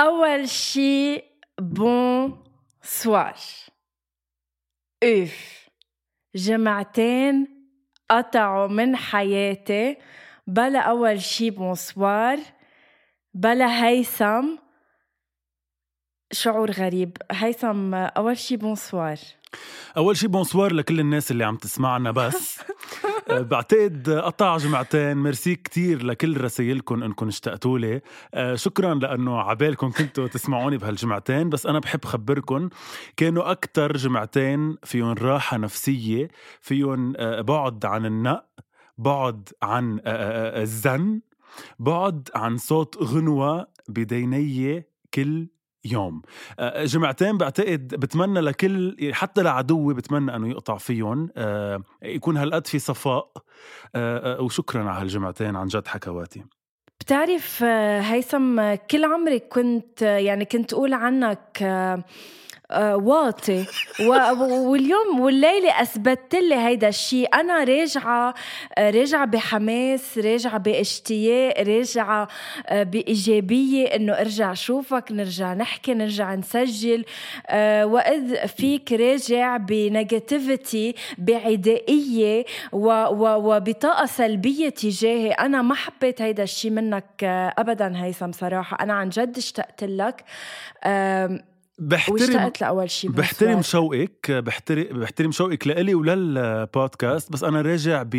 أول شي bonsoir أوف. جمعتين قطعوا من حياتي. بلا أول شي bonsoir بلا هيثم. شعور غريب. هيثم أول شي bonsoir أول شي bonsoir لكل الناس اللي عم تسمعنا بس. آه، بعتقد قطع جمعتين. ميرسي كتير لكل رسايلكم إنكم اشتقتوا لي. آه، شكرا لأنه عبالكم كنتوا تسمعوني بهالجمعتين بس أنا بحب خبركم. كانوا أكثر جمعتين فيهم راحة نفسية فيهم آه، بعد عن النق بعد عن الزن بعد عن صوت غنوة بدينية كل يوم. آه، جمعتين بعتقد بتمنى لكل حتى لعدوي بتمنى إنه يقطع فيهم. آه، يكون هالقد في صفاء. وشكرا على هالجمعتين عن جد حكواتي. بتعرف هيثم كل عمري كنت يعني كنت أقول عنك واطي. واليوم والليلة أثبتت لي هيدا الشيء أنا راجعة آه، راجعة بحماس راجعة باشتياق راجعة آه، بإيجابية إنه أرجع شوفك نرجع نحكي نرجع نسجل. وإذ فيك راجع بنيجاتيفيتي بعدائية وبطاقة سلبية تجاهي. أنا ما حبيت هيدا الشيء منك أبدا هيثم صراحة. أنا عن جد اشتقت لك. بحترم واشتقت لأول شيء بحترم شوقك بحترم بحترم شوقك لإلي وللبودكاست بس أنا راجع ب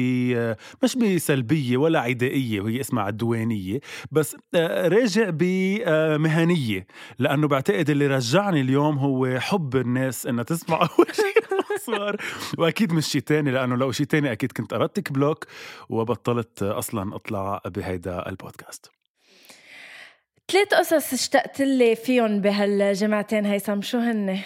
مش بسلبية ولا عدائية وهي اسمها عدوانية بس آه، راجع بمهنيه لأنه بعتقد اللي رجعني اليوم هو حب الناس إنها تسمع أول شيء صار وأكيد مش شيء تاني لأنه لو شيء تاني أكيد كنت قرضتك بلوك وبطلت أصلا أطلع بهيدا البودكاست. ثلاث قصص اشتقت لي فيهم بهالجمعتين هيثم شو هن؟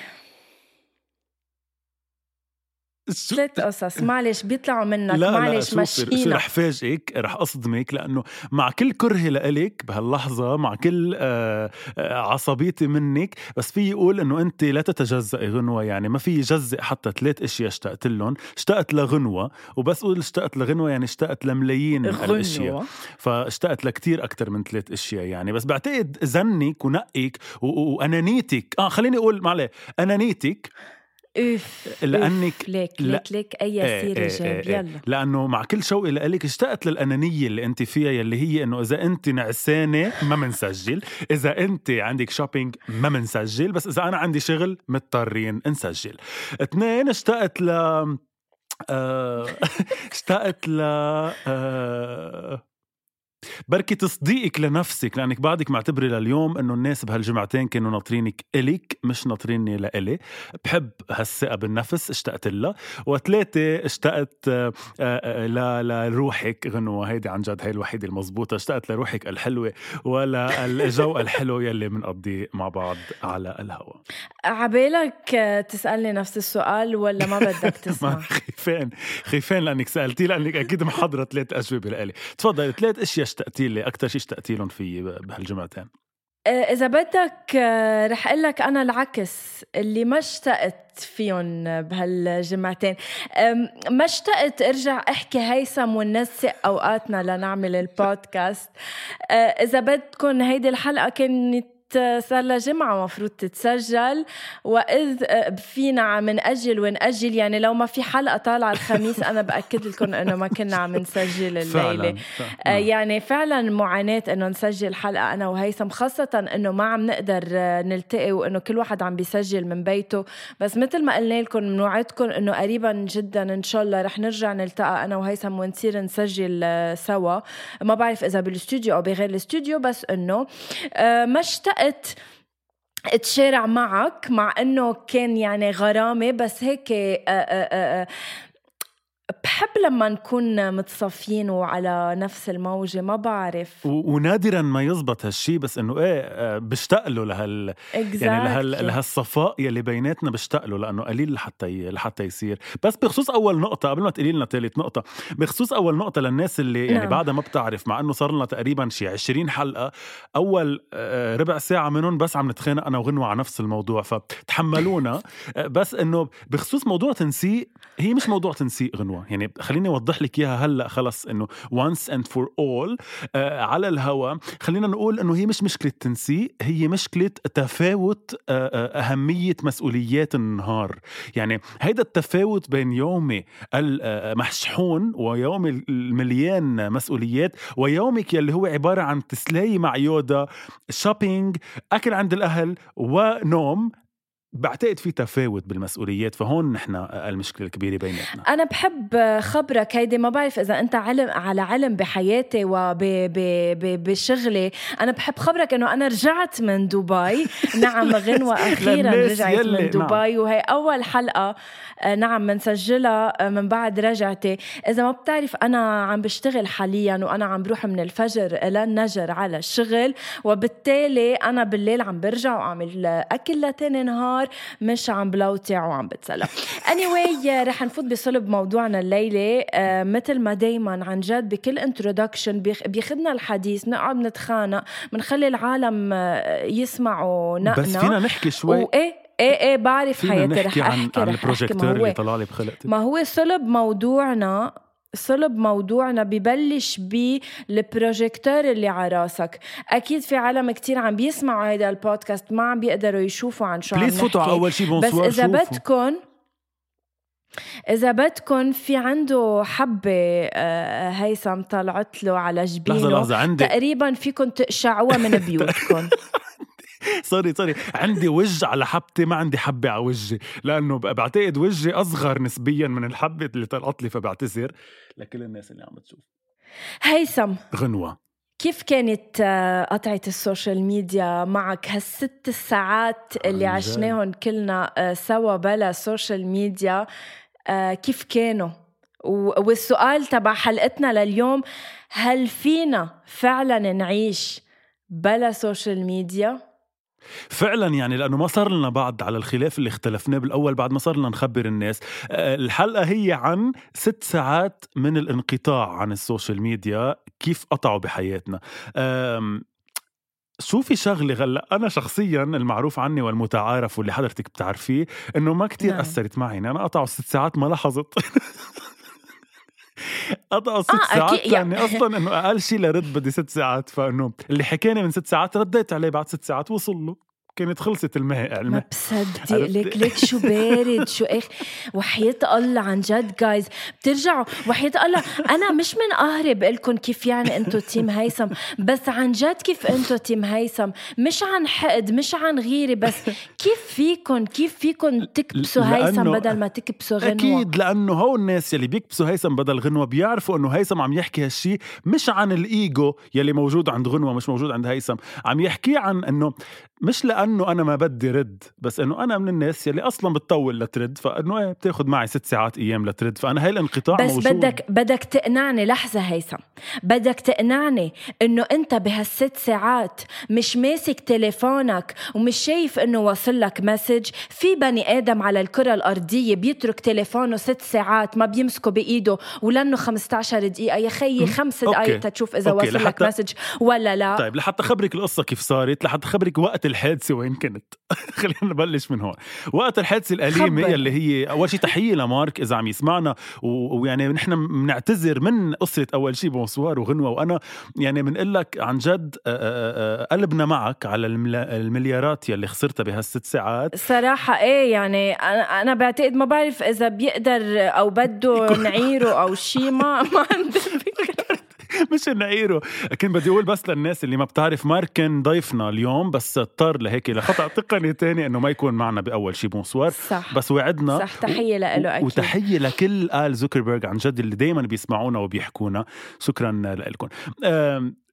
ثلاث قصص. معلش بيطلعوا منك. لا معلش لا مشينا. شو رح فاجئك رح اصدمك لأنه مع كل كرهي لإلك بهاللحظة مع كل آه، آه، عصبيتي منك بس في يقول إنه أنت لا تتجزئي غنوة. يعني ما في يجزئ حتى ثلاث أشياء اشتقت لهم. اشتقت لغنوة وبس أقول اشتقت لغنوة يعني اشتقت لملايين من الأشياء. فاشتقت لكتير أكثر من ثلاث أشياء يعني. بس بعتقد زنك ونقك وأنانيتك. آه خليني أقول معلش أنانيتك أوف لأنك ليك ليك ليك أي إيه، سيرة إيه جاب إيه يلا. لأنه مع كل شوقي لك اشتقت للأنانية اللي أنت فيها يلي هي إنه إذا أنت نعسانة ما منسجل إذا أنت عندك شوبينج ما منسجل بس إذا أنا عندي شغل مضطرين نسجل. اثنين اشتقت ل آه، اشتقت ل آه، بركي تصديقك لنفسك لأنك بعدك معتبري لليوم إنه الناس بهالجمعتين كانوا ناطرينك الك مش ناطريني لإلي. بحب هالثقة بالنفس اشتقت لها. وثلاثه اشتقت آه، آه، لروحك. غنوه هيدي عن جد هي الوحيدة المضبوطه اشتقت لروحك الحلوة ولا الجو الحلو يلي بنقضيه مع بعض على الهواء عبالك تسألني نفس السؤال ولا ما بدك تسمع؟ خيفان خيفان لأنك سالتي لأنك أكيد محضرة ثلاث أجوبة لإلي. تفضلي ثلاث أشياء اشتقتي لي؟ أكثر شيء اشتقتي لهم في بهالجمعتين؟ إذا بدك آه، رح أقول لك أنا العكس اللي ما اشتقت فيهم بهالجمعتين. ما اشتقت أرجع أحكي هيثم وننسق أوقاتنا لنعمل البودكاست. آه، إذا بدكم هيدي الحلقة كانت صار لها جمعة مفروض تتسجل وإذ فينا عم نأجل ونأجل يعني لو ما في حلقة طالعة الخميس أنا بأكد لكم إنه ما كنا عم نسجل الليلة. فعلا. آه، يعني فعلا معاناة إنه نسجل حلقة أنا وهيثم خاصة إنه ما عم نقدر آه، نلتقي وإنه كل واحد عم بيسجل من بيته. بس مثل ما قلنا لكم بنوعدكم إنه قريبا جدا إن شاء الله رح نرجع نلتقى أنا وهيثم ونصير نسجل آه، سوا. ما بعرف إذا بالاستوديو أو بغير الاستوديو بس إنه آه، ما اشتقت أتشارع معك مع إنه كان يعني غرامة بس هيك آه، آه، آه، بحب لما نكون متصافيين وعلى نفس الموجة ما بعرف و- ونادرا ما يزبط هالشي بس إنه إيه آه، بشتاق له لهال يعني لهال exactly. لهالصفاء يلي بيناتنا بشتاق له لأنه قليل لحتى ي... لحتى يصير بس بخصوص أول نقطة قبل ما تقولي لنا ثالث نقطة بخصوص أول نقطة للناس اللي يعني نعم. بعدها ما بتعرف مع إنه صار لنا تقريبا شي 20 حلقة أول آه، ربع ساعة منهم بس عم نتخانق أنا وغنوة على نفس الموضوع فتحملونا بس إنه بخصوص موضوع تنسيق هي مش موضوع تنسيق غنوه يعني خليني أوضح لك إياها هلأ خلص إنه and for all آه، على الهوا. خلينا نقول إنه هي مش مشكلة تنسيق هي مشكلة تفاوت آه، آه، أهمية مسؤوليات النهار. يعني هيدا التفاوت بين يومي المحشحون ويومي المليان مسؤوليات ويومك يلي هو عبارة عن تسلاي مع يودا شوبينج أكل عند الأهل ونوم. بعتقد في تفاوت بالمسؤوليات فهون نحن المشكلة الكبيرة بيناتنا. أنا بحب خبرك هيدي ما بعرف إذا أنت علم على علم بحياتي وبشغلي أنا بحب خبرك إنه أنا رجعت من دبي. نعم غنوة أخيرا للناس رجعت يلي- من دبي. وهي أول حلقة آه، نعم بنسجلها آه، من بعد رجعتي. إذا ما بتعرف أنا عم بشتغل حاليا وأنا عم بروح من الفجر للنجر على الشغل. وبالتالي أنا بالليل عم برجع وأعمل أكل لتاني نهار. مش عم بلوتع وعم بتسلى. Anyway رح نفوت بصلب موضوعنا الليلة. آه، مثل ما دايما عن جد بكل introduction بياخدنا الحديث بنقعد نتخانق بنخلي العالم آه، يسمعوا نقنا بس فينا نحكي شوي. وايه إيه إيه بعرف حياتي رح نحكي عن أحكي عن رح أحكي البروجيكتور اللي هو طلع لي بخلقتي ما هو صلب موضوعنا صلب موضوعنا ببلش بالبروجيكتور اللي على راسك. أكيد في عالم كتير عم بيسمعوا هيدا البودكاست ما عم بيقدروا يشوفوا عن شو عم please فوتوا على أول شي بس إذا. بدكم إذا بدكم في عنده حبة آه، هيثم طلعت له على جبينه. لحظة عندي تقريبا فيكم تقشعوها من بيوتكم sorry sorry عندي وجه على حبتي ما عندي حبة على وجهي لأنه بعتقد وجهي أصغر نسبيا من الحبة اللي طلعت لي فبعتذر لكل الناس اللي عم تشوف هيثم غنوة كيف كانت آه، قطعة ال social media معك هالست الساعات اللي. عشناهم كلنا آه، سوا بلا social media آه، كيف كانوا؟ والسؤال تبع حلقتنا لليوم هل فينا فعلا نعيش بلا social media؟ فعلا يعني لأنه ما صار لنا بعد على الخلاف اللي اختلفناه بالأول بعد ما صار لنا نخبر الناس. آه، الحلقة هي عن ست ساعات من الانقطاع عن ال social media كيف قطعوا بحياتنا. شو في شغلة غلا أنا شخصيا المعروف عني والمتعارف واللي حضرتك بتعرفيه إنه ما كتير نعم. أثرت معي. أنا قطعوا ست ساعات ما لاحظت. قطعوا ست آه، ساعات أكيد، يعني يعني- أصلا إنه أقل شيء لرد بدي ست ساعات فإنه اللي حكاني من ست ساعات رديت عليه بعد ست ساعات وصل له. كانت خلصت الماء ما بصدق؟ لك لك شو بارد شو إخ. وحياة الله عن جد جايز بترجعوا. وحياة الله. أنا مش من قهري بقول لكم كيف يعني أنتو team هيثم. بس عن جد كيف أنتو team هيثم. مش عن حقد مش عن غيرة بس كيف فيكم كيف فيكم تكبسوا هيثم بدل ما تكبسوا غنوة؟ أكيد لأنه هو الناس يلي بيكبسوا هيثم بدل غنوة بيعرفوا إنه هيثم عم يحكي هالشي مش عن الايجو يلي موجود عند غنوة مش موجود عند هيثم. عم يحكي عن إنه مش لأنه أنا ما بدي رد بس إنه أنا من الناس يلي أصلا بتطول لترد فإنه إيه بتاخذ معي ست ساعات أيام لترد. فأنا هاي الانقطاع بس موجود بدك بدك تقنعني لحظة هيثم. بدك تقنعني إنه أنت بهالست ساعات مش ماسك تليفونك ومش شايف إنه وصل لك message. في بني آدم على الكرة الأرضية بيترك تليفونه ست ساعات ما بيمسكه بإيده ولأنه 15 دقيقة. يا خيي خمس. دقائق تشوف إذا وصل لك message ولا لا. طيب لحتى خبرك القصة كيف صارت لحتى خبرك وقت الحادثة وين كنت؟ خلينا نبلش من هون. وقت الحادثة الأليمة خبر. يلي هي أول شيء تحية لمارك إذا عم يسمعنا. ويعني نحن بنعتذر من قصة أول شيء بونسوار وغنوة. وأنا يعني بنقول لك عن جد آه، آه، آه، قلبنا معك على المليارات يلي خسرتها بهالست ساعات. صراحة إيه يعني أنا أنا بعتقد ما بعرف إذا بيقدر أو بده نعيره أو شيء ما ما عندي فكرة. مش نعيره. كنت بدي أقول بس للناس اللي ما بتعرف مارك كان ضيفنا اليوم بس اضطر لهيك لخطا تقني تاني إنه ما يكون معنا بأول شيء bonsoir صح. بس وعدنا. صح تحية له أكيد. وتحية لكل آل زوكربيرج عن جد اللي دايما بيسمعونا وبيحكونا. شكرا لكم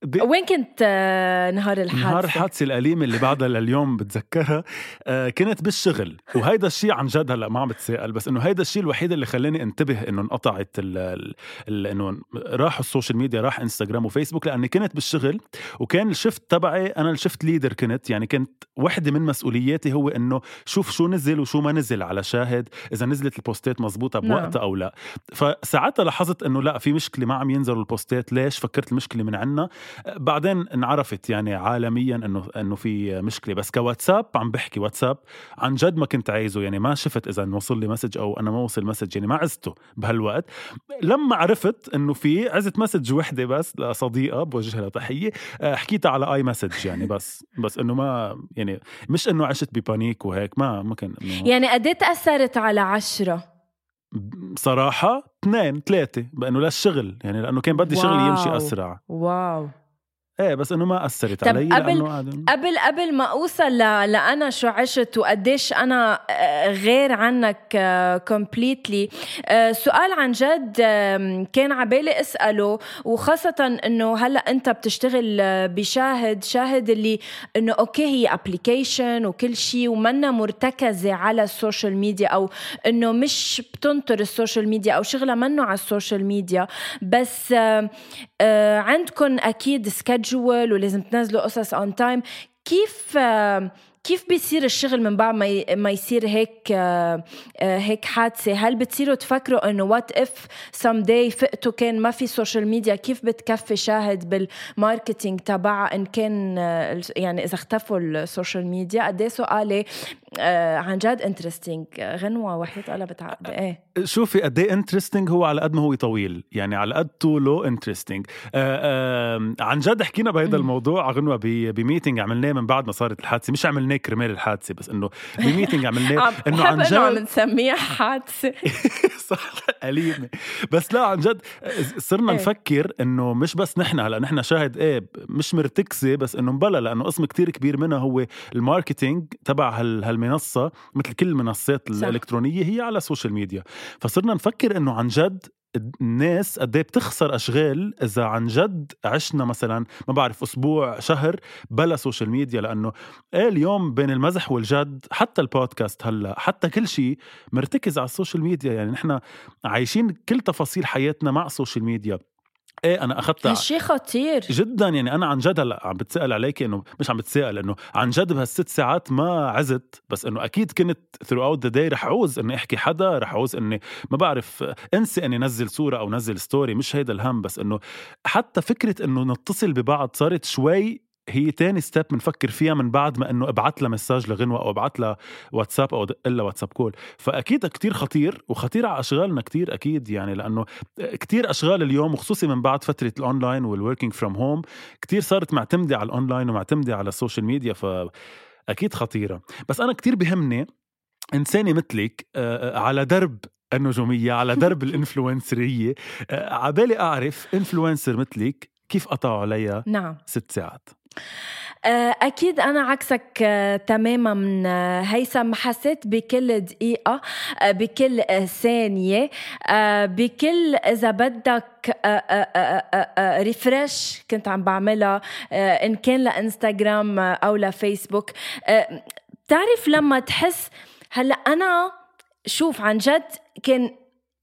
آم، ب- وين كنت آه، نهار الحادثة؟ نهار الحادثة الأليمة اللي بعدها لليوم بتذكرها. آه، كنت بالشغل. وهيدا الشيء عن جد هلا ما عم بتساءل بس إنه هيدا الشيء الوحيد اللي خلاني انتبه إنه انقطعت ال إنه راحوا ال social media راح إنستغرام وفيسبوك لأني كنت بالشغل. وكان ال shift تبعي أنا ال shift leader كنت يعني كنت وحدة من مسؤولياتي هو إنه شوف شو نزل وشو ما نزل على شاهد إذا نزلت البوستات مزبوطة نعم. بوقتها أو لا. فساعتها لاحظت إنه لا في مشكلة ما عم ينزلوا البوستات. ليش؟ فكرت المشكلة من عنا. بعدين انعرفت يعني عالميا إنه إنه في مشكلة. بس كواتساب عم بحكي واتساب عن جد ما كنت عايزه. يعني ما شفت إذا وصل لي message أو أنا ما وصل message. يعني ما عزته بهالوقت. لما عرفت إنه في عزت message وحدة بس لصديقة بوجه لها تحية آه، حكيتها على iMessage يعني. بس بس إنه ما يعني مش إنه عشت ب panic وهيك ما ما كان يعني قد إيه تأثرت على عشرة؟ صراحة اثنين ثلاثة بأنه للشغل يعني لأنه كان بدي شغلي يمشي. أسرع. wow. إيه بس إنه ما أثرت علي قبل- قبل قبل ما أوصل ل... لأنا شو عشت وقديش أنا آه، غير عنك completely سؤال عن جد كان عبالي أسأله وخاصة إنه هلأ أنت بتشتغل آه، بشاهد شاهد اللي إنه أوكي هي application وكل شيء ومنا مرتكزة على ال social media أو إنه مش بتنطر ال social media أو شغلها منه على ال social media. بس آه، آه، عندكم أكيد schedule ولازم تنزلوا قصص on time كيف كيف بيصير الشغل من بعد ما ما يصير هيك هيك حادثة؟ هل بتصيروا تفكروا إنه what if some day فقتوا كان ما في social media كيف بتكفي شاهد بال marketing تبعها إن كان يعني إذا اختفوا ال social media؟ قد إيه سؤالي آه، عن جد interesting غنوة وحيد قلبت عقدي إيه. شوفي قد إيه interesting هو على قد ما هو طويل. يعني على قد طوله interesting عن جد حكينا بهذا. الموضوع غنوة ب- ب meeting عملناه من بعد ما صارت الحادثة. مش عملناه كرمال الحادثة بس إنه ب meeting عملناه. عم إنه عن إنه عم جد نسميها حادثة. صح أليمة. بس لا عن جد صرنا إيه. نفكر إنه مش بس نحن هلأ نحن شاهد إيه مش مرتكزة بس إنه مبلا لأنه قسم كتير كبير منها هو ال marketing تبع هال- هالمنصة. مثل كل المنصات. الإلكترونية هي على ال social media فصرنا نفكر إنه عن جد الناس قد إيه بتخسر أشغال إذا عن جد عشنا مثلا ما بعرف أسبوع شهر بلا سوشيال ميديا لأنه إيه اليوم بين المزح والجد؟ حتى البودكاست هلأ حتى كل شيء مرتكز على السوشيال ميديا يعني نحن عايشين كل تفاصيل حياتنا مع السوشيال ميديا إيه أنا اخذت هالشي خطير. جدا يعني أنا عن جد هلأ عم بتسأل عليك إنه مش عم بتسأل إنه عن جد بهالست ساعات ما عزت بس إنه أكيد كنت throughout the day رح عوز إني أحكي حدا رح عوز إني ما بعرف انسى إني نزل صورة أو نزل story مش هيدا الهم بس إنه حتى فكرة إنه نتصل ببعض صارت شوي هي تاني step بنفكر فيها من بعد ما إنه أبعت لها message لغنوة أو أبعت لها واتساب أو دق لها واتساب call فأكيد كتير خطير وخطير على أشغالنا كتير أكيد يعني لأنه كتير أشغال اليوم وخصوصي من بعد فترة ال online وال working from home كتير صارت معتمدة على الاونلاين ومعتمدة على السوشيال ميديا فأكيد خطيرة. بس أنا كتير بهمني إنسانة مثلك آه، على درب النجومية على درب الإنفلونسرية. آه، عبالي أعرف إنفلونسر مثلك كيف قطعوا عليها نعم. ست ساعات؟ آه، أكيد أنا عكسك آه، تماما آه، هيثم. حسيت بكل دقيقة بكل ثانية بكل إذا بدك ريفرش كنت عم بعملها إن كان لإنستغرام أو لفيسبوك. بتعرف لما تحس هلأ أنا شوف عن جد كان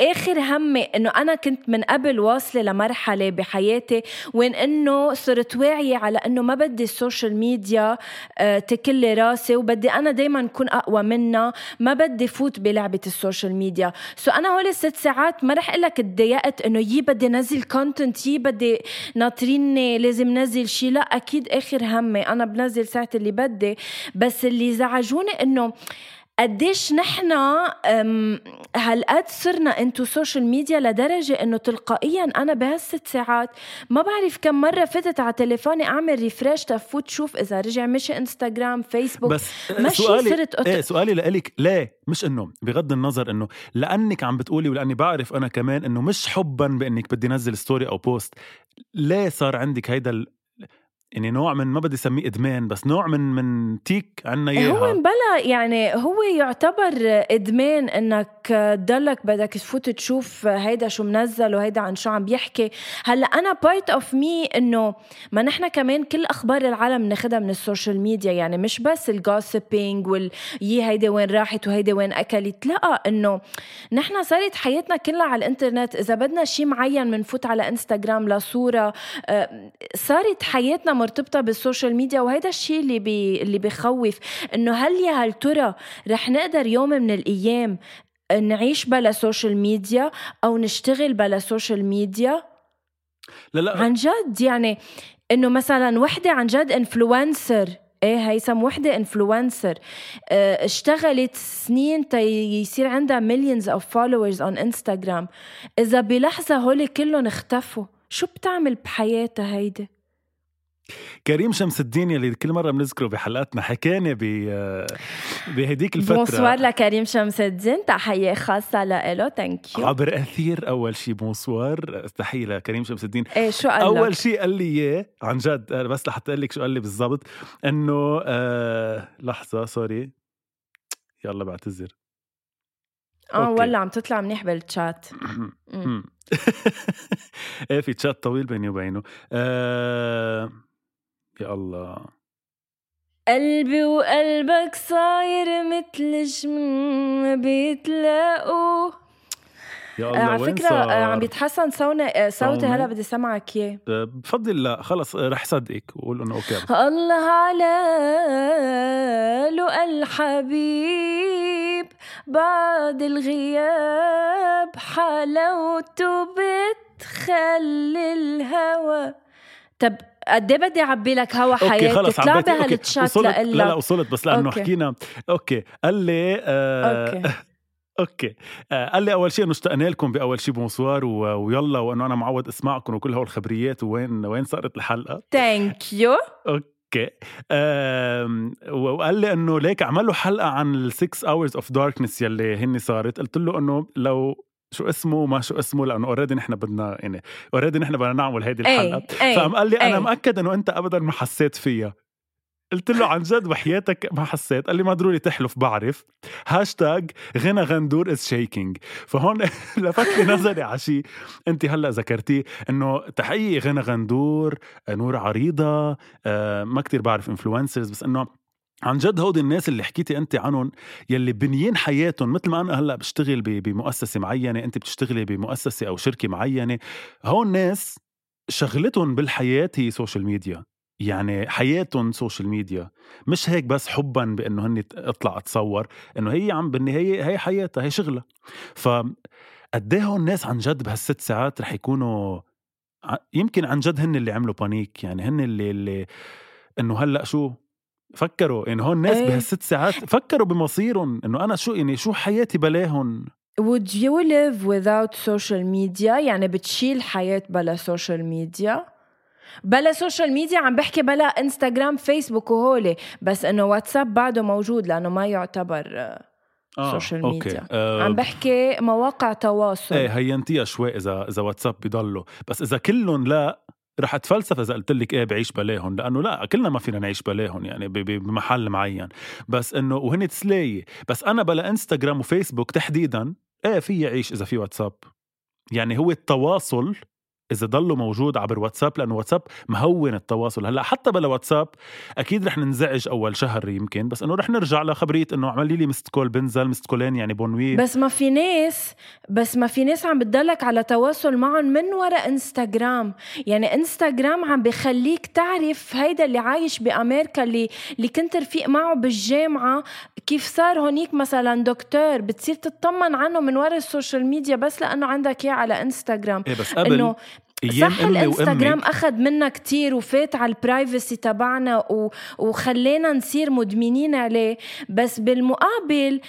آخر همي إنه أنا كنت من قبل واصلة لمرحلة بحياتي وين إنه صرت واعية على إنه ما بدي السوشيال ميديا آه، تاكل لي راسي وبدي أنا دائما اكون أقوى منها ما بدي فوت بلعبة السوشيال ميديا. so أنا هول الست ساعات ما رح أقول لك تضايقت إنه يي بدي نزل content يي بدي ناطريني لازم نزل شيء لا أكيد آخر همي أنا بنزل ساعة اللي بدي بس اللي زعجوني إنه قديش نحن هالقد صرنا انتو سوشيال ميديا لدرجة إنه تلقائيا أنا بهالست ساعات ما بعرف كم مرة فتت على تليفوني أعمل refresh تفوت شوف إذا رجع مشي انستغرام فيسبوك بس سؤالي صرت أت... إيه سؤالي لإلك. ليه؟ مش إنه بغض النظر إنه لأنك عم بتقولي ولأني بعرف أنا كمان إنه مش حبا بإنك بدي نزل story أو post ليه صار عندك هيدا يعني نوع من ما بدي اسميه إدمان بس نوع من من tic عنا اياها هو بلا يعني هو يعتبر إدمان إنك تضلك بدك تفوت تشوف هيدا شو منزل وهيدا عن شو عم بيحكي. هلأ أنا part of me إنه ما نحن كمان كل أخبار العالم ناخدها من السوشيال ميديا يعني مش بس ال gossiping وال يي هيدا وين راحت وهيدا وين أكلت. لا إنه نحن صارت حياتنا كلها على الإنترنت. إذا بدنا شيء معين بنفوت على إنستغرام لصورة آه، صارت حياتنا مرتبطة بالسوشيال ميديا وهيدا الشيء اللي بي اللي بخوف إنه هل يا هل ترى رح نقدر يوم من الأيام نعيش بلا سوشيال ميديا أو نشتغل بلا سوشيال ميديا؟ لا لا. عن جد؟ يعني إنه مثلا وحدة عن جد influencer إيه هيثم وحدة influencer آه اشتغلت سنين تي يصير عندها millions of followers on Instagram إذا بلحظة هول كلهم اختفوا شو بتعمل بحياتها هيدي؟ كريم شمس الدين يلي كل مرة بنذكره بحلقاتنا حكاني ب بهديك الفترة. fr: bonsoir لكريم شمس الدين تحية خاصة له thank you عبر أثير أول شيء bonsoir تحية لكريم شمس الدين. إيه شو قال أول شيء قال لي إياه عن جد بس لحتى أقول لك شو قال لي بالضبط إنه آه لحظة sorry. يلا بعتذر آه ولا عم تطلع منيح بالتشات إيه في تشات طويل بيني وبينه. آه يا الله. قلبي وقلبك صاير مثل جم بيتلاقوا. يا الله على فكرة صار؟ عم بيتحسن صوتي صوتي هلا بدي سمعك إياه. بفضل لا خلص رح صدقك وقول إنه أوكي. الله على لقى الحبيب بعد الغياب حلاوته بتخلي الهوى. طب قد إيه بدي أعبي لك هوا حياتي؟ خلص اطلع بهالتشات لا لا وصلت بس لأنه أوكي. حكينا. أوكي قال لي آه أوكي. أوكي. آه قال لي أول شيء إنه اشتقنا لكم بأول شيء بونسوار ويلا وإنه أنا معود اسمعكم وكل هول الخبريات وين وين صارت الحلقة؟ Thank you okay. وقال لي إنه ليك عملوا حلقة عن ال 6 hours of darkness يلي هن صارت. قلت له إنه لو شو اسمه ما شو اسمه لأنه already نحن بدنا يعني already نحن بدنا نعمل هيدي الحلقة. فقام قال لي أنا مأكد إنه أنت ابدا ما حسيت فيها. قلت له عن جد وحياتك ما حسيت. قال لي ما ضروري تحلف بعرف. هاشتاج غنوة غندور is shaking فهون لفت لي نظري على شيء. أنت هلأ ذكرتيه إنه تحيه غنى غندور نور عريضة آه، ما كتير بعرف انفلونسرز بس إنه عن جد هودي الناس اللي حكيتي أنت عنهم يلي بنيين حياتهم مثل ما أنا هلأ بشتغل بمؤسسة معينة أنت بتشتغلي بمؤسسة أو شركة معينة هون ناس شغلتهم بالحياة هي سوشيال ميديا يعني حياتهم سوشيال ميديا مش هيك بس حبا بأنه هن اطلع أتصور إنه هي عم بالنهاية هي حياتها هي شغلها. ف قد إيه هون الناس عن جد بهالست ساعات رح يكونوا يمكن عن جد هن اللي عملوا panic يعني هن اللي اللي إنه هلأ شو؟ فكروا يعني هون الناس إيه. بهالست ساعات فكروا بمصيرهم إنه أنا شو يعني شو حياتي بلاهم Would you live without social media يعني بتشيل حياة بلا سوشيال ميديا بلا سوشيال ميديا عم بحكي بلا انستغرام فيسبوك وهولي بس إنه واتساب بعده موجود لأنه ما يعتبر آه سوشيال ميديا آه عم بحكي مواقع تواصل. إيه هينتيها شوي إذا إذا واتساب بضلوا بس إذا كلهم لا رح أتفلسف إذا قلت لك إيه بعيش بلاهم لأنه لا كلنا ما فينا نعيش بلاهم يعني بمحل معين. بس إنه وهن تسلايه بس أنا بلا إنستغرام وفيسبوك تحديدا إيه فيي عيش إذا في واتساب؟ يعني هو التواصل إذا ضله موجود عبر واتساب لأنه واتساب مهون التواصل. هلأ حتى بلا واتساب أكيد رح ننزعج أول شهر يمكن بس إنه رح نرجع لخبريه إنه عملي لي missed call بنزل missed call ين يعني بونوي بس ما في ناس بس ما في ناس عم بتدلك على تواصل معهم من وراء انستغرام يعني انستغرام عم بخليك تعرف هيدا اللي عايش بأمريكا اللي اللي كنت رفيق معه بالجامعة كيف صار هونيك مثلا دكتور. بتصير تطمن عنه من وراء ال social media بس لأنه عندك إياه على انستغرام إيه بس قبل إنه أيام صح أمي الإنستغرام أخذ منا كتير وفات على البرايفسي تبعنا و... وخلينا نصير مدمنين عليه. بس بالمقابل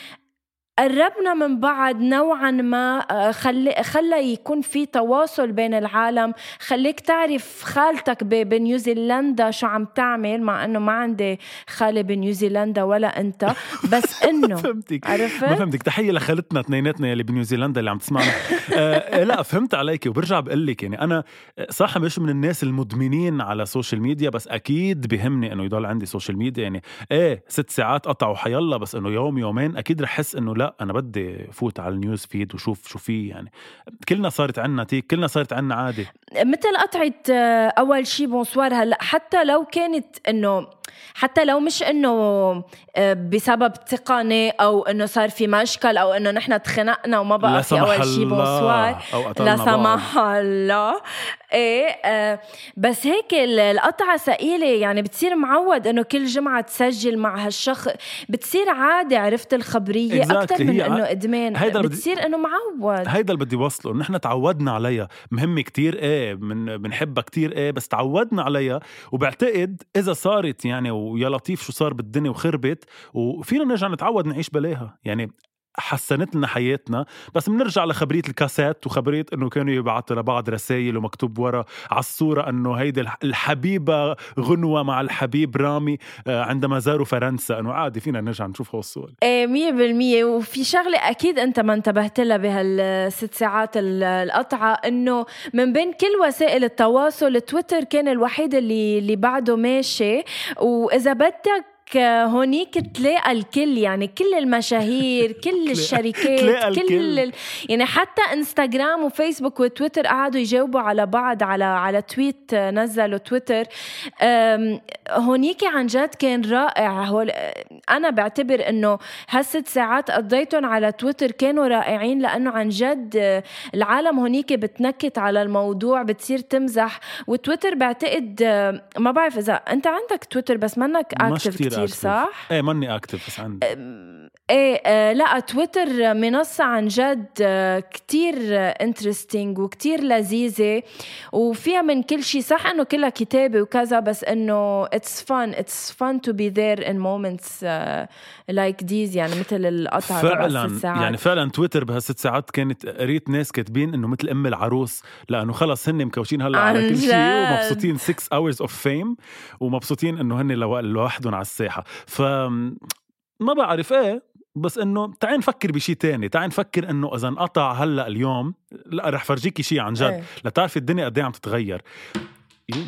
قربنا من بعض نوعا ما آه، خلي خلى يكون في تواصل بين العالم. خليك تعرف خالتك بنيوزيلندا شو عم تعمل مع إنه ما عندي خالة بنيوزيلندا ولا أنت. بس إنه فهمتك. عرفت؟ ما فهمتك. تحية لخالتنا اثنيناتنا يلي بنيوزيلندا اللي عم تسمعنا. آه لا فهمت عليك وبرجع بقول لك يعني أنا صح مش من الناس المدمنين على ال social media بس أكيد بهمني إنه يضل عندي social media يعني. إيه ست ساعات قطعوا حيلا بس إنه يوم يومين أكيد رح احس إنه لا أنا بدي فوت على ال news feed وشوف شو في يعني. كلنا صارت عنا تيك كلنا صارت عنا عادي مثل قطعة آه، أول شي bonsoir هلأ حتى لو كانت إنه حتى لو مش إنه آه، بسبب تقني أو إنه صار في مشكل أو إنه نحن تخنقنا وما بقى في سمح أول شي الله bonsoir أو لا. سمح الله. إيه آه بس هيك ال- القطعة ثقيلة يعني بتصير معود إنه كل جمعة تسجل مع هالشخص بتصير عادة عرفت الخبرية؟ Exactly. أكثر من إنه إدمان. هيدا بتصير إنه معود. هيدا اللي بدي وصله انه نحن تعودنا عليها. مهمة كتير إيه من بنحبها كتير إيه بس تعودنا عليها. وبعتقد إذا صارت يعني ويا لطيف شو صار بالدنيا وخربت وفينا نرجع نتعود نعيش بلاها. يعني حسنت لنا حياتنا. بس بنرجع لخبرية الكاسات وخبرية إنه كانوا يبعثوا لبعض رسائل ومكتوب ورا على الصورة إنه هيدي الح- الحبيبة غنوة مع الحبيب رامي آه، عندما زاروا فرنسا. إنه عادي فينا نرجع نشوف هو الصور. إيه مية بالمية. وفي شغلة أكيد أنت ما انتبهت لها بهالست ساعات ال- القطعة إنه من بين كل وسائل التواصل تويتر كان الوحيد اللي اللي بعده ماشي. وإذا بدك هونيك تلاقى الكل يعني كل المشاهير كل الشركات كل. يعني حتى إنستغرام وفيسبوك وتويتر قعدوا يجاوبوا على بعض على على tweet نزلوا تويتر. هونيك عن جد كان رائع. هول أنا بعتبر إنه هالست ساعات قضيتهم على تويتر كانوا رائعين لأنه عن جد العالم هونيك بتنكت على الموضوع بتصير تمزح. وتويتر بعتقد ما بعرف إذا أنت عندك تويتر بس منك active كتير. صح؟ إيه ماني active بس عندي إيه آه لا تويتر منصة عن جد آه كتير interesting وكتير لذيذة وفيها من كل شيء صح إنه كلها كتابة وكذا بس إنه fun it's fun to be there in moments uh, like these يعني مثل القطعة تبع فعلا. يعني فعلا تويتر بهالست ساعات كانت قريت ناس كاتبين إنه مثل أم العروس لأنه خلص هن مكوشين هلأ على كل شيء. ومبسوطين 6 hours of fame ومبسوطين إنه هن لو- لوحدهم على الساحه ف ما بعرف إيه بس إنه تعال نفكر بشيء تاني تعال نفكر إنه إذا انقطع هلأ اليوم لأ رح فرجيكي شيء عن جد إيه. لتعرفي الدنيا قد إيه عم تتغير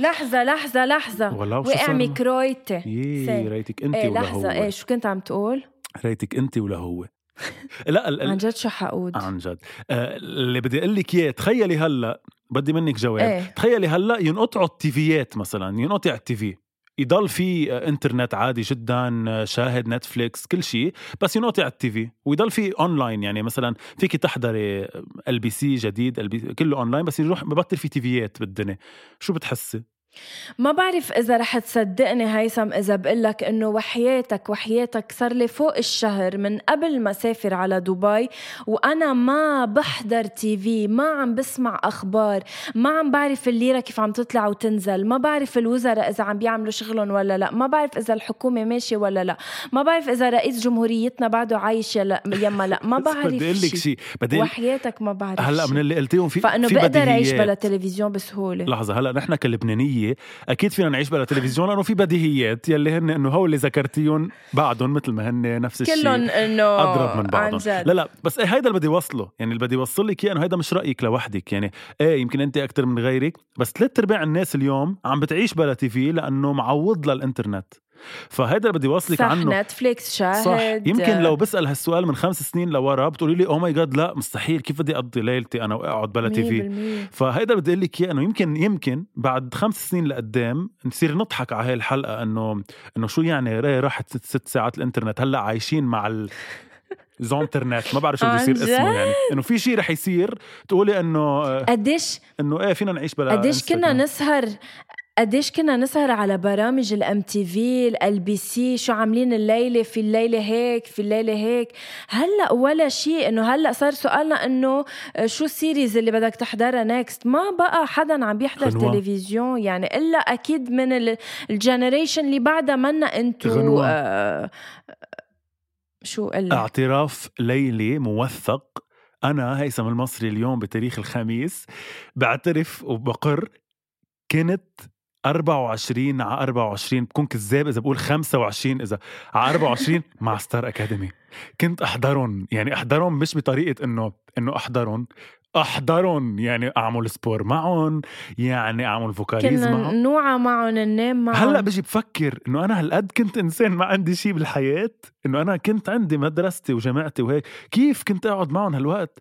لحظة لحظة لحظة ولو وقع؟ ميكرويتي يي سي. ريتك انت إيه ولا لحظة هو إيه شو كنت عم تقول؟ ريتك انت ولا هو لأ ال- عن جد شو حقود؟ عن جد آه، اللي بدي أقول لك إياه تخيلي هلأ بدي منك جواب إيه. تخيلي هلأ ينقطعوا ال TV يات مثلا ينقطع ال TV يضل في انترنت عادي جدا شاهد نتفليكس كل شيء بس ينقطع ال TV ويضل في اونلاين يعني مثلا فيك تحضري LBC جديد كله اونلاين بس يروح ببطل في TV يات بالدنيا. شو بتحسي؟ ما بعرف إذا رح تصدقني هيثم إذا بقلك إنه وحياتك وحياتك صار لي فوق الشهر من قبل ما سافر على دبي وأنا ما بحضر تي في ما عم بسمع أخبار ما عم بعرف الليرة كيف عم تطلع وتنزل ما بعرف الوزراء إذا عم بيعملوا شغلهم ولا لا ما بعرف إذا الحكومة ماشية ولا لا ما بعرف إذا رئيس جمهوريتنا بعده عايش يلا يما لا ما بعرف بدي أقول لك شي. شيء بدي أقول- وحياتك ما بعرف هلأ. من اللي قلتيهم في فإنه في بقدر أعيش. بلا تلفزيون بسهولة لحظة هلأ نحن كلبنانية بديهية. أكيد فينا نعيش بلا تلفزيون لأنه في بديهيات يلي هن إنه هو اللي ذكرتيهم بعدهم مثل ما هن نفس الشيء. كلهم إنه أضرب من بعضهم. لا لا بس إيه هيدا اللي بدي وصله يعني اللي بدي أوصل لك إنه هيدا مش رأيك لوحدك. يعني إيه يمكن أنت أكثر من غيرك بس ثلاث أرباع الناس اليوم عم بتعيش بلا TV لأنه معوض للإنترنت. فهيدا اللي بدي اوصلك صح عنه. نتفليكس شاهد. صح يمكن لو بسأل هالسؤال من خمس سنين لورا بتقولي لي oh my god لا مستحيل. كيف بدي أقضي ليلتي أنا وأقعد بلا TV 100% فهيدا بدي أقول لك إياه إنه يمكن يمكن بعد خمس سنين لقدام نصير نضحك على هاي الحلقة إنه إنه شو يعني راي راحت ست, ست ساعات الإنترنت؟ هلأ عايشين مع ال زونترنت ما بعرف شو بده يصير اسمه؟ يعني. إنه في شيء رح يصير تقولي إنه قديش؟ إنه إيه فينا نعيش بلا قديش كنا. نسهر قديش كنا نسهر على برامج ال MTV LBC شو عاملين الليلة في الليلة هيك في الليلة هيك هلأ ولا شيء إنه هلأ صار سؤالنا إنه شو ال series اللي بدك تحضرها next ما بقى حدا عم بيحضر غنوة. تلفزيون يعني إلا أكيد من ال- الـ generation اللي بعدها منا انتو غنوة. آه شو قل اعتراف ليلي موثق أنا هيثم المصري اليوم بتاريخ الخميس بعترف وبقر كنت 24 على 24 بكون كذاب إذا بقول 25 إذا على 24 مع ستار أكاديمي. كنت أحضرهم يعني أحضرهم مش بطريقة إنه إنه أحضرهم أحضرهم يعني أعمل sport معهم يعني أعمل vocalises كنا معهم. نوعى معهم ننام معهم. هلأ بجي بفكر إنه أنا هالقد كنت إنسان ما عندي شيء بالحياة إنه أنا كنت عندي مدرستي وجامعتي وهيك كيف كنت أقعد معهم هالوقت؟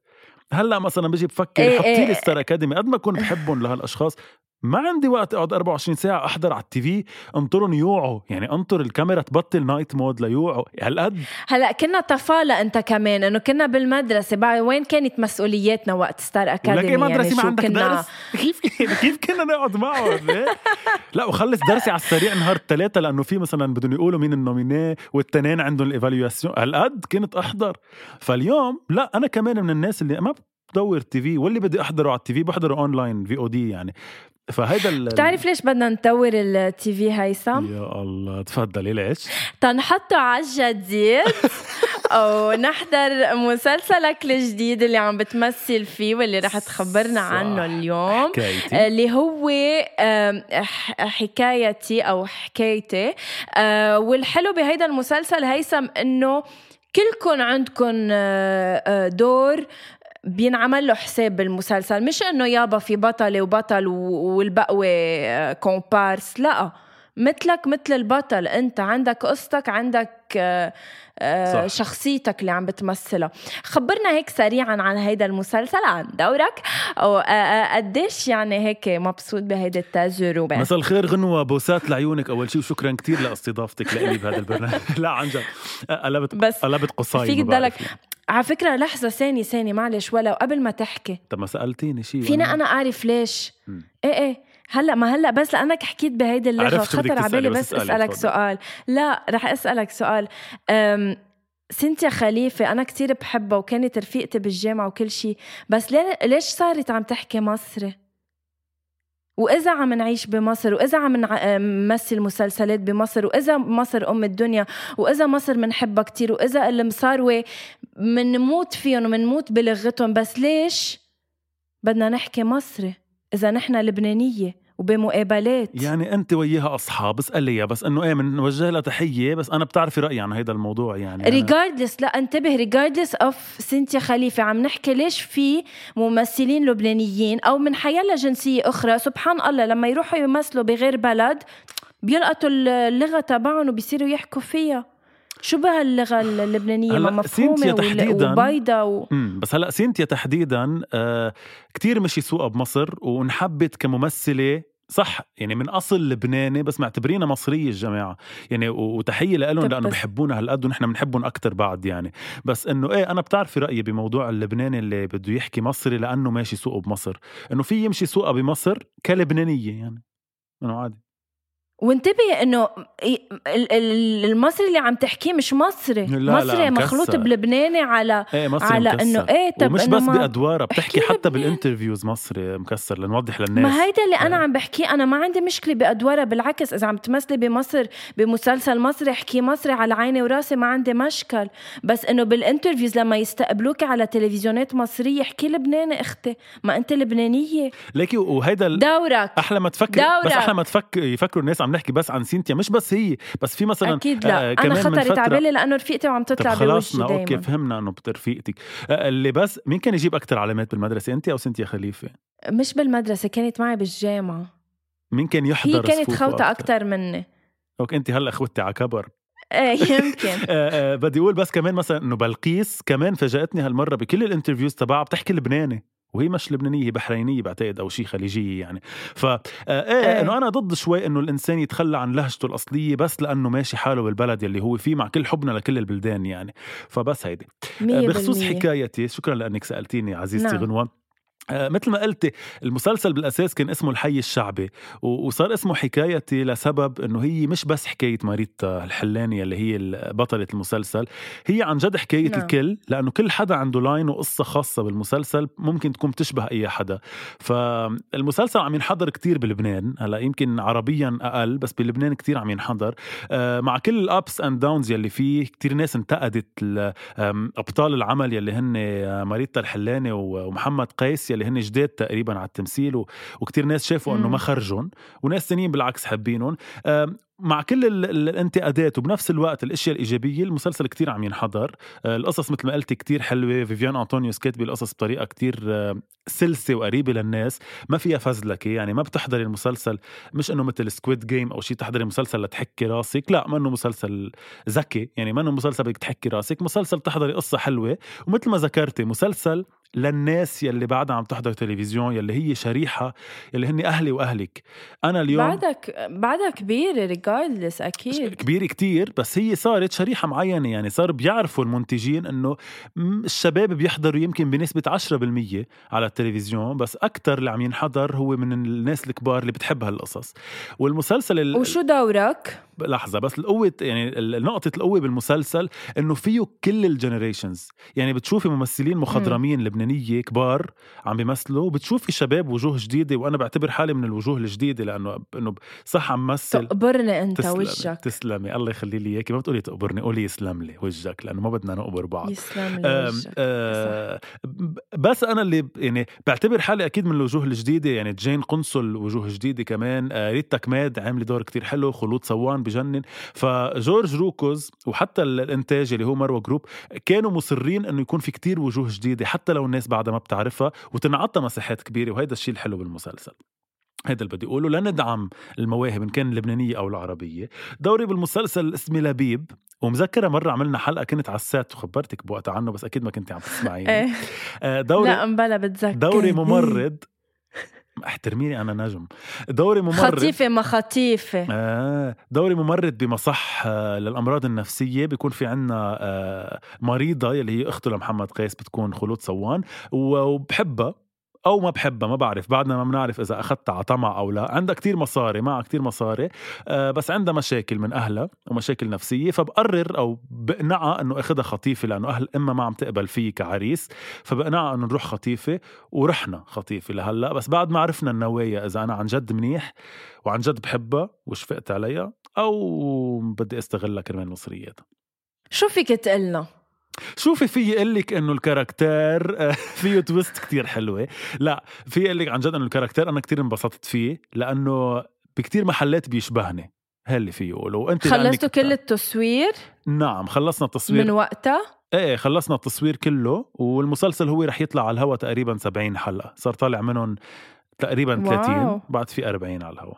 هلأ مثلا بجي بفكر إيه حطي إيه. لي ستار أكاديمي قد ما أكون بحبهم لهالأشخاص ما عندي وقت أقعد 24 ساعة أحضر على ال TV. انطرهم يوعوا. يعني انطر الكاميرا تبطل night mode ليوعوا. هالقد. هلا كنا طفالة أنت كمان إنه كنا بالمدرسة. بعد وين كانت مسؤولياتنا وقت ستار اكاديمي إيه مدرسه يعني ما عندك كنا؟ درس؟ كيف يعني كيف كنا نقعد معهم؟ لا وخلص درسي على السريع نهار الثلاثة لأنه في مثلا بدهم يقولوا مين ال nominés والتنين عندهم ال évaluation هالقد كنت أحضر. فاليوم لا أنا كمان من الناس اللي ما بدور TV. واللي بدي أحضره على ال TV بحضره online VOD يعني. فهيدا ال- بتعرف ليش بدنا نطور ال TV هيثم؟ يا الله تفضلي ليش؟ تنحطه على الجديد ونحضر مسلسلك الجديد اللي عم بتمثل فيه واللي رح تخبرنا صح. عنه اليوم حكايتي اللي هو حكايتي أو حكايتي آه، والحلو بهيدا المسلسل هيثم إنه كلكم عندكم آه، آه، دور بينعمل له حساب بالمسلسل. مش إنه يابا في بطلة وبطل و- والبقوة آه، كومبارس لا. مثلك مثل البطل. أنت عندك قصتك عندك آه، آه، صح. شخصيتك اللي عم بتمثلها. خبرنا هيك سريعا عن هيدا المسلسل. عن دورك. أو آه، آه، قديش يعني هيك مبسوط بهيدي التجربه مساء الخير. غنوة بوسات لعيونك. أول شيء وشكرا كتير لأستضافتك لإلي بهذا البرنامج. لا عن جد. قلبت بس قلبت قصاي فيك تضلك على فكرة لحظة ثانية ثانية معلش ولا قبل ما تحكي طب ما سألتيني شيء فينا أنا أعرف ليش مم. إيه إيه هلأ ما هلأ بس لأنك حكيت بهيدي اللغة خطر على بالي بس أسألك. سؤال لا رح أسألك سؤال أم سنتيا خليفة أنا كتير بحبها وكانت رفيقتي بالجامعة وكل شيء بس ليه- ليش صارت عم تحكي مصري؟ وإذا عم نعيش بمصر وإذا عم نع- نمثل مسلسلات بمصر وإذا مصر أم الدنيا وإذا مصر منحبها كتير وإذا المصاروة منموت فيهم ومنموت بلغتهم بس ليش بدنا نحكي مصري إذا نحن لبنانية؟ وبمقابلات. يعني أنت وياها أصحاب اساليها بس إنه إيه بنوجه لها تحية بس أنا بتعرفي رأيي عن هذا الموضوع يعني. regardless لا انتبه regardless of سينتيا خليفه عم نحكي ليش في ممثلين لبنانيين أو من حيلا جنسيه أخرى سبحان الله لما يروحوا يمثلوا بغير بلد بيلقطوا اللغة تبعهم وبيصيروا يحكوا فيها. شو بها اللغة اللبنانية؟ ما مفهومة تحديداً- وبيضة و... بس هلا سينتيا تحديدا آه كتير مشي سوقها بمصر وانحبت كممثلة صح. يعني من أصل لبناني بس معتبرينها مصرية الجماعة. يعني وتحية لهم لأنه بحبونا هالقد ونحن بنحبهم أكثر بعد يعني. بس إنه إيه أنا بتعرفي رأيي بموضوع اللبناني اللي بده يحكي مصري لأنه ماشي سوقه بمصر. إنه في يمشي سوقها بمصر كلبنانية يعني. إنه عادي. وانتبهي انه ال- ال- المصري اللي عم تحكيه مش مصري لا، لا، مصري مكسر. مخلوط بلبناني على إيه مصري على مكسر. إنه إيه طب إنه بس بادوارها بتحكي حتى لبنان. بالانترفيوز مصري مكسر لنوضح للناس ما هيدا اللي أنا إيه. عم بحكيه أنا ما عندي مشكلة بادوارها بالعكس إذا عم تمثلي بمصر بمسلسل مصري احكي مصري على عيني وراسي ما عندي مشكل بس إنه بال interviews لما يستقبلوك على تلفزيونات مصرية احكي لبناني أختي ما أنت لبنانية ليكي وهيدا دورك أحلى ما تفكر دورك. بس أحلى ما تفكر يفكروا الناس عم نحكي بس عن سينتيا مش بس هي بس في مثلا أكيد لا. آه أنا كمان من خطرت على بالي لأنه رفيقتي وعم تطلع خلصنا بوجهي أوكي دايما. فهمنا إنه رفيقتك آه، اللي بس مين كان يجيب أكثر علامات بالمدرسة؟ انت أو سنتيا خليفة؟ مش بالمدرسة كانت معي بالجامعة. مين كان يحضر هي كانت خوته أكتر؟ أكثر مني. أوكي انت هلأ اخوتي على كبر. إيه يمكن. آه، آه، بدي أقول بس كمان مثلا إنه بلقيس كمان فاجأتني هالمرة بكل ال interviews تبعها بتحكي لبناني. وهي مش لبنانية هي بحرينية بعتقد أو شيء خليجية يعني ف آه، إيه إيه. إنه أنا ضد شوي إنه الإنسان يتخلى عن لهجته الأصلية بس لأنه ماشي حاله بالبلد يلي هو فيه مع كل حبنا لكل البلدان يعني فبس هيدي آه، بخصوص. حكايتي شكرا لأنك سألتيني عزيزتي نعم. غنوة مثل ما قلتي المسلسل بالأساس كان اسمه الحي الشعبي وصار اسمه حكايتي لسبب إنه هي مش بس حكاية ماريتا الحلاني اللي هي بطلة المسلسل هي عن جد حكاية نعم. الكل لأنه كل حدا عنده لاين وقصة خاصة بالمسلسل ممكن تكون بتشبه أي حدا فالمسلسل عم ينحضر كتير بلبنان هلأ يمكن عربيا أقل بس بلبنان كتير عم ينحضر آه، مع كل ال ups and downs يلي فيه كتير ناس انتقدت أبطال العمل يلي هن آه، ماريتا الحلاني ومحمد قيس يلي هن جداد تقريبا على التمثيل و- وكتير ناس شافوا إنه. ما خرجون وناس تانيين بالعكس حابينهم مع كل ال- ال- الانتقادات وبنفس الوقت الأشياء الإيجابية المسلسل كتير عم ينحضر. آه، القصص مثل ما قلتي كتير حلوة. فيفيان أنطونيوس كاتبة القصص بطريقة كتير آه، سلسة وقريبة للناس. ما فيها فزلكه يعني ما بتحضري المسلسل. مش إنه مثل Squid Game أو شيء تحضري مسلسل لتحكي راسك لا ما إنه مسلسل ذكي. يعني ما إنه مسلسل بدك تحكي راسك. مسلسل تحضري قصة حلوة. ومثل ما ذكرتي مسلسل للناس يلي بعدها عم تحضر تلفزيون يلي هي شريحة يلي هن أهلي وأهلك. أنا اليوم بعدك بعدها كبيرة regardless أكيد كبيرة كتير بس هي صارت شريحة معينة يعني صار بيعرفوا المنتجين إنه الشباب بيحضروا يمكن بنسبة 10% على التلفزيون بس أكثر اللي عم ينحضر هو من الناس الكبار اللي بتحب هالقصص والمسلسل ال... وشو دورك؟ لحظة بس القوة يعني ال- نقطة القوة بالمسلسل إنه فيه كل الجنريشنز يعني بتشوفي ممثلين مخضرمين لبنانية كبار عم بيمثلوا بتشوفي شباب وجوه جديدة وأنا بعتبر حالي من الوجوه الجديدة لأنه إنه صح عم مثل. تقبرني أنت تسلمي وجهك تسلمي. الله يخلي لي إياكي. ما بتقولي تقبرني قولي يسلم لي وجهك لأنه ما بدنا نقبر بعض. يسلم لي آم، وجهك. آه، ب- بس أنا اللي يعني بعتبر حالي أكيد من الوجوه الجديدة. يعني جين قنصل وجوه جديدة كمان. آه، ريتا كماد عاملة دور كتير حلو. خلود صوان بجنن. فجورج روكوز وحتى ال- الإنتاج اللي هو مروة Group كانوا مصرين إنه يكون في كتير وجوه جديدة حتى لو الناس بعدها ما بتعرفها وتنعطى مساحات كبيرة. وهيدا الشيء الحلو بالمسلسل. هيدا اللي بدي أقوله. لندعم المواهب إن كان اللبنانيه أو العربيه دوري بالمسلسل اسمي لبيب. ومذكرة مرة عملنا حلقة كنت على السات وخبرتك بوقتها عنه بس أكيد ما كنت عم تسمعيني. إيه. آه، دوري لا مبلا بتذكر. دوري ممرض. احترميني أنا نجم. دوري ممرض خطيفة ما خطيفة. آه دوري ممرض بمصح آه للأمراض النفسية. بيكون في عنا آه مريضة يلي هي أخته لمحمد قيس بتكون خلود صوان. وبحبها. أو ما بحبها ما بعرف بعدنا ما بنعرف إذا أخذتها على طمع أو لا. عندها كتير مصاري معها كتير مصاري آه بس عندها مشاكل من أهلها ومشاكل نفسية فبقرر أو بقنعها إنه أخذها خطيفة لأنه أهل امها ما عم تقبل فيه كعريس فبقنعها إنه نروح خطيفة ورحنا خطيفة لهلأ. بس بعد ما عرفنا النوايا إذا أنا عن جد منيح وعن جد بحبها وشفقت عليها أو بدي أستغلها كرمال مصرياتها. شو فيك تقلنا؟ شوفي في أقول لك إنه الكاركتير آه، فيه تويست كتير حلوة. لا في أقول لك عن جد إنه الكاركتير أنا كتير انبسطت فيه لأنه بكتير محلات بيشبهني. هل اللي فيه يقولوا. وانت خلصتوا كل التصوير؟ نعم خلصنا التصوير. من وقتها؟ إيه خلصنا التصوير كله والمسلسل هو رح يطلع على الهوا تقريبا 70 حلقة. صار طالع منهم تقريبا 30 واو. بعد في 40 على الهوا.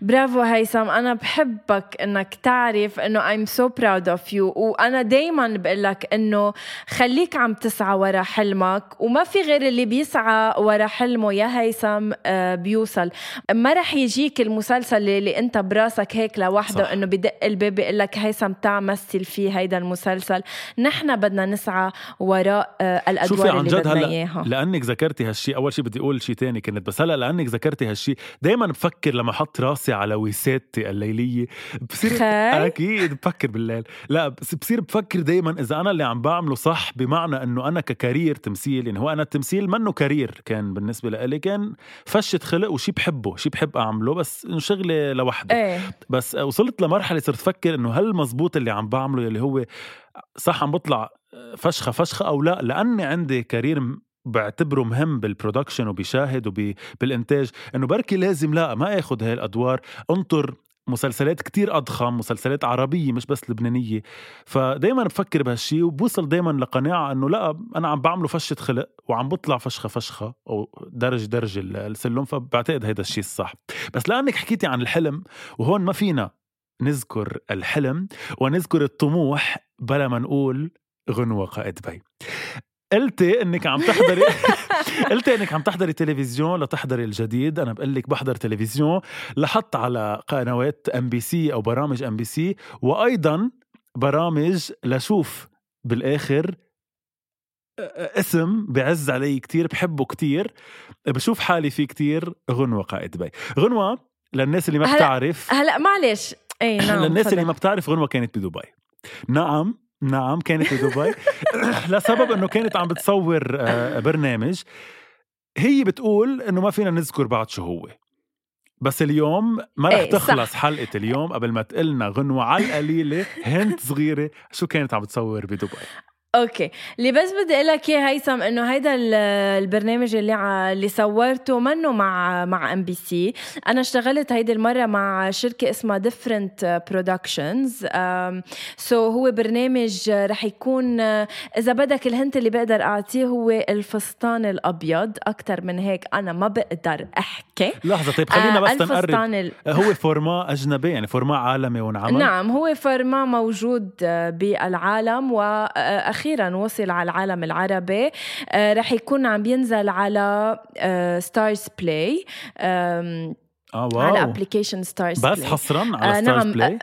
برافو هيثم أنا بحبك إنك تعرف إنه I'm so proud of you وأنا دايما بقول لك إنه خليك عم تسعى ورا حلمك وما في غير اللي بيسعى ورا حلمه يا هيثم آه، بيوصل. ما رح يجيك المسلسل اللي أنت براسك هيك لوحده. إنه بدق الباب بيقول لك هيثم تعا مثل فيه هيدا المسلسل. نحن بدنا نسعى وراء آه، شوفي الادوار عن اللي جد بدنا هلا إياها. لأنك ذكرتي هالشيء أول شيء بدي أقول شيء تاني كنت بس هلا لأنك ذكرتي هالشيء دائما بفكر لما أحط حط راسي على وسادتي الليلية. بصير أكيد بفكر بالليل. لا بصير بفكر دائما إذا أنا اللي عم بعمله صح بمعنى إنه أنا ككارير تمثيل يعني هو أنا التمثيل منه كارير كان بالنسبة لإلي كان فشة خلق وشي بحبه شي بحب أعمله بس شغلة لوحده. إيه. بس وصلت لمرحلة صرت أفكر إنه هل مزبوط اللي عم بعمله يلي هو صح عم بطلع فشخة فشخة أو لا؟ لأني عندي career بعتبره مهم بال production وبشاهد وبالانتاج إنه بركي لازم لا ما اخذ هاي الأدوار. انطر مسلسلات كتير أضخم مسلسلات عربية مش بس لبنانية. فدايما بفكر بهالشي وبوصل دايما لقناعة إنه لا أنا عم بعمله فشة خلق وعم بطلع فشخة فشخة أو درج درج ال- السلم فبعتقد هيدا الشيء الصح. بس لأنك حكيتي عن الحلم وهون ما فينا نذكر الحلم ونذكر الطموح بلا ما نقول غنوة قائد بي. قلتي إنك عم تحضري قلتي إنك عم تحضري تلفزيون لتحضري الجديد. أنا بقول لك بحضر تلفزيون. لحط على قنوات MBC أو برامج MBC وأيضا برامج لشوف بالآخر اسم بعز علي كتير بحبه كتير. بشوف حالي فيه كتير. غنوة قائد بي. غنوة للناس اللي ما هلا- بتعرف هلا معلش. اي نعم للناس اللي تفضل. ما بتعرف غنوة كانت بدبي. نعم نعم كانت بدبي. لسبب إنه كانت عم بتصور آه، برنامج. هي بتقول إنه ما فينا نذكر بعد شو هو. بس اليوم ما رح إيه، صح. تخلص حلقة اليوم قبل ما تقلنا غنوة على القليلة هنت صغيرة شو كانت عم بتصور بدبي. أوكي. اللي بس بدي أقول لك إياه هيثم إنه هيدا ال- البرنامج اللي. اللي صورته منه مع مع MBC أنا اشتغلت هيدي المرة مع شركة اسمها Different Productions so هو برنامج رح يكون إذا بدك ال hint اللي بقدر أعطيه هو الفستان الأبيض. أكثر من هيك أنا ما بقدر أحكي. لحظة طيب خلينا آه، بس نقرب. ال... هو format أجنبي يعني format عالمي ونعمل. نعم هو format موجود آه، بالعالم وأخيرا وصل على العالم العربي. آه، رح يكون عم بينزل على Starz Play آه على wow. application Starz بس حصرا على آه، Starz نعم،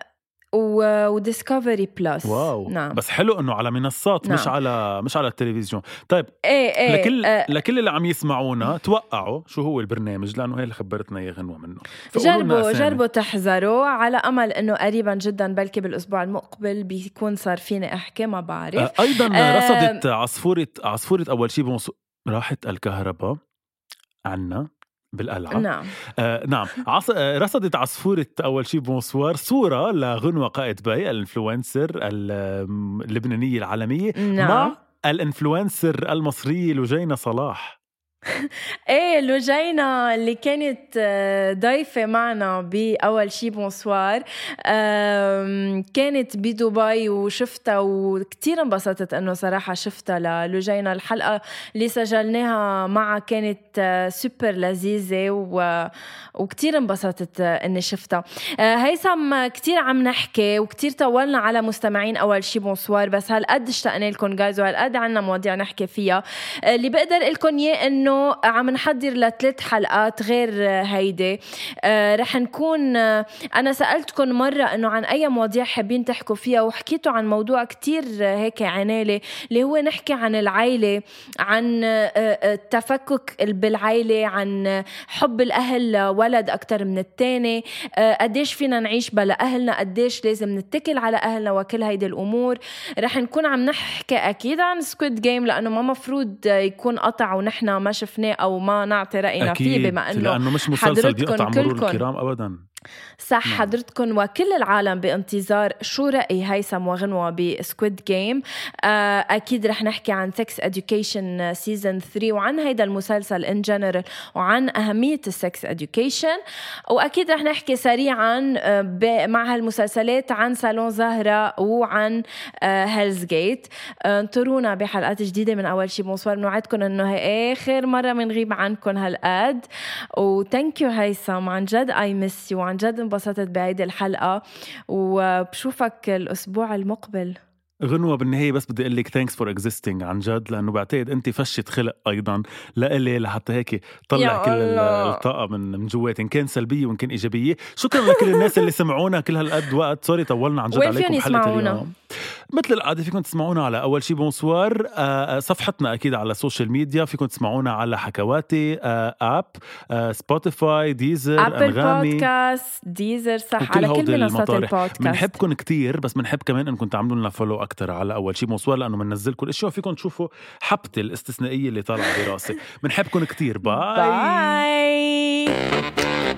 Play و Discovery Plus wow. نعم. بس حلو إنه على منصات مش نعم. على مش على التلفزيون. طيب إيه إيه لكل آه، لكل اللي عم يسمعونا توقعوا شو هو البرنامج؟ لأنه هي اللي خبرتنا إياه غنوة منه. جربوا أسامي. جربوا تحذروا. على أمل إنه قريبا جدا بلكي بالأسبوع المقبل بيكون صار فيني أحكي ما بعرف. آه، أيضا آه، رصدت عصفوره عصفورة أول شيء بمص... راحت الكهرباء عنا. بالقلعه نعم. آه نعم. عص... آه، رصدت عصفورة أول شيء بمصور صورة لغنوة قائد باي ال influencer ال- اللبنانية العالمية نعم. مع ال influencer المصرية لجينة صلاح. إيه لوجينا اللي كانت آه، ضيفة معنا بأول شي bonsoir. كانت بدبي وشفتها وكتير انبسطت إنه صراحة شفتها للوجينا. الحلقة اللي سجلناها معها كانت آه، سوبر لذيذة و... وكتير انبسطت آه، إني شفتها. هيثم كتير عم نحكي وكتير طولنا على مستمعين أول شي bonsoir بس هالقد اشتقنا لكم جايز وهالقد عنا مواضيع نحكي فيها. اللي بقدر لكم إياه إنه عم نحضر لثلاث حلقات غير هيدي. آه، رح نكون آه، أنا سالتكم مرة إنه عن أي مواضيع حابين تحكوا فيها وحكيتوا عن موضوع كتير آه، هيك عنالي اللي هو نحكي عن العيلة عن التفكك بالعيلة عن حب الأهل لولد أكثر من الثاني قديش فينا نعيش بلا أهلنا قديش لازم نتكل على أهلنا وكل هيدي الأمور. رح نكون عم نحكي أكيد عن Squid Game لأنه ما مفروض يكون قطع ونحن ما شفناه أو ما نعطي رأينا فيه بما إنه لأنه مش مسلسل بيقطع مرور. الكرام أبدا صح نعم. حضرتكم وكل العالم بانتظار شو رأي هيثم وغنوة ب Squid Game أكيد رح نحكي عن sex education season 3 وعن هيدا المسلسل in general وعن أهمية السكس education. وأكيد رح نحكي سريعا آه، مع هالمسلسلات عن صالون زهرة وعن هيلز جيت انطرونا بحلقات جديدة من أول شي. bonsoir بنوعدكم إنه هي آخر مرة بنغيب عنكم هالقد. و thank you هيثم عن جد I miss you عن جد انبسطت بهيدي الحلقة وبشوفك الأسبوع المقبل غنوة بالنهاية بس بدي أقول لك thanks for existing عن جد لأنه بعتقد أنت فشة خلق أيضا لإلي لحتى هيك طلع كل. الطاقة من من جواتي إن كان سلبية وإن كان إيجابية شكرا لكل الناس اللي سمعونا كل هالقد وقت sorry طولنا عن جد عليكم يسمعونا؟ اليوم مثل العادة فيكم تسمعونا على أول شي bonsoir. آه، صفحتنا أكيد على ال social media فيكم تسمعونا على حكواتي آه، آه، Spotify Deezer Apple أنغامي. podcast Deezer صح على كل منصات. البودكاست. بنحبكم كتير بس بنحب كمان إنكم تعملوا لنا follow أكثر على أول شي bonsoir لأنه بننزل كل شيء وفيكم تشوفوا حبتي الاستثنائية اللي طالعة براسي. بنحبكم كتير. باي باي